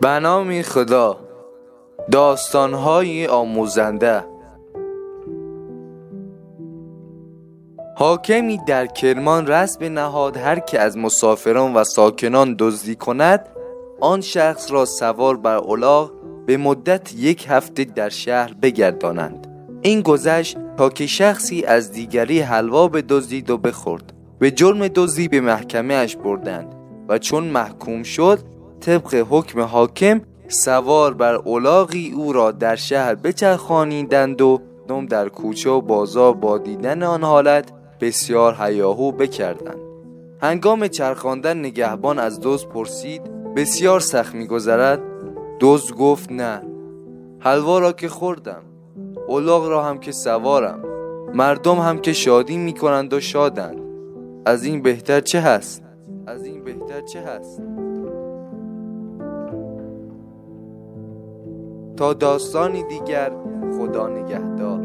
به نام خدا داستانهای آموزنده. حاکمی در کرمان رسم نهاد هر که از مسافران و ساکنان دزدی کند آن شخص را سوار بر الاغ به مدت یک هفته در شهر بگردانند. این گذشت تا که شخصی از دیگری حلوا به دزدید و بخورد. به جرم دزدی به محکمه اش بردند و چون محکوم شد طبق حکم حاکم سوار بر اولاغی او را در شهر بچرخانیدند و نم در کوچه و بازار با دیدن آن حالت بسیار هیاهو بکردند. هنگام چرخاندن نگهبان از دوز پرسید بسیار سخت میگذرد؟ دوز گفت نه. حلوا را که خوردم. اولاغ را هم که سوارم. مردم هم که شادی می‌کنند و شادند. از این بهتر چه هست؟ از این بهتر چه هست؟ تا داستانی دیگر خدا نگهدار.